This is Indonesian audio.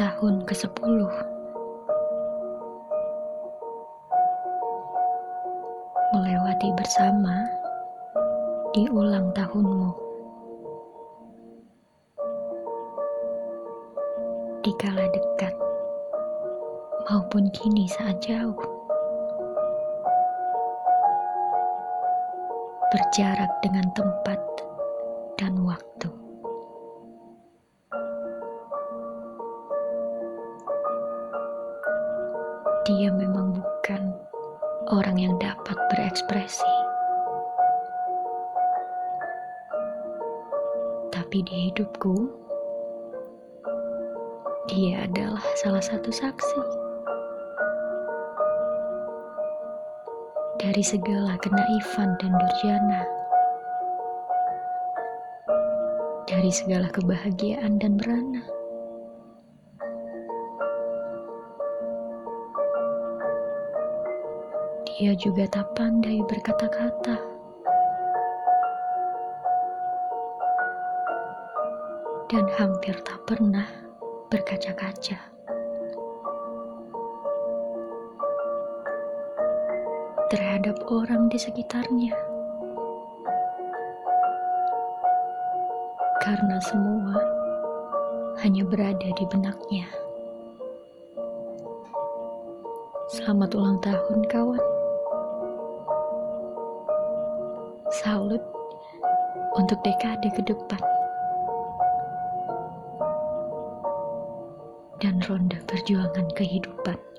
tahun ke-10 melewati bersama di ulang tahunmu. Di kala dekat maupun kini saat jauh. Berjarak dengan tempat dan waktu Dia memang bukan orang yang dapat berekspresi. Tapi di hidupku, dia adalah salah satu saksi. Dari segala kenaifan dan durjana. Dari segala kebahagiaan dan berana. Dia juga tak pandai berkata-kata. Dan hampir tak pernah berkaca-kaca. Terhadap orang di sekitarnya. Karena semua hanya berada di benaknya. Selamat ulang tahun, kawan. Salut untuk dekade ke depan. Dan ronda perjuangan kehidupan.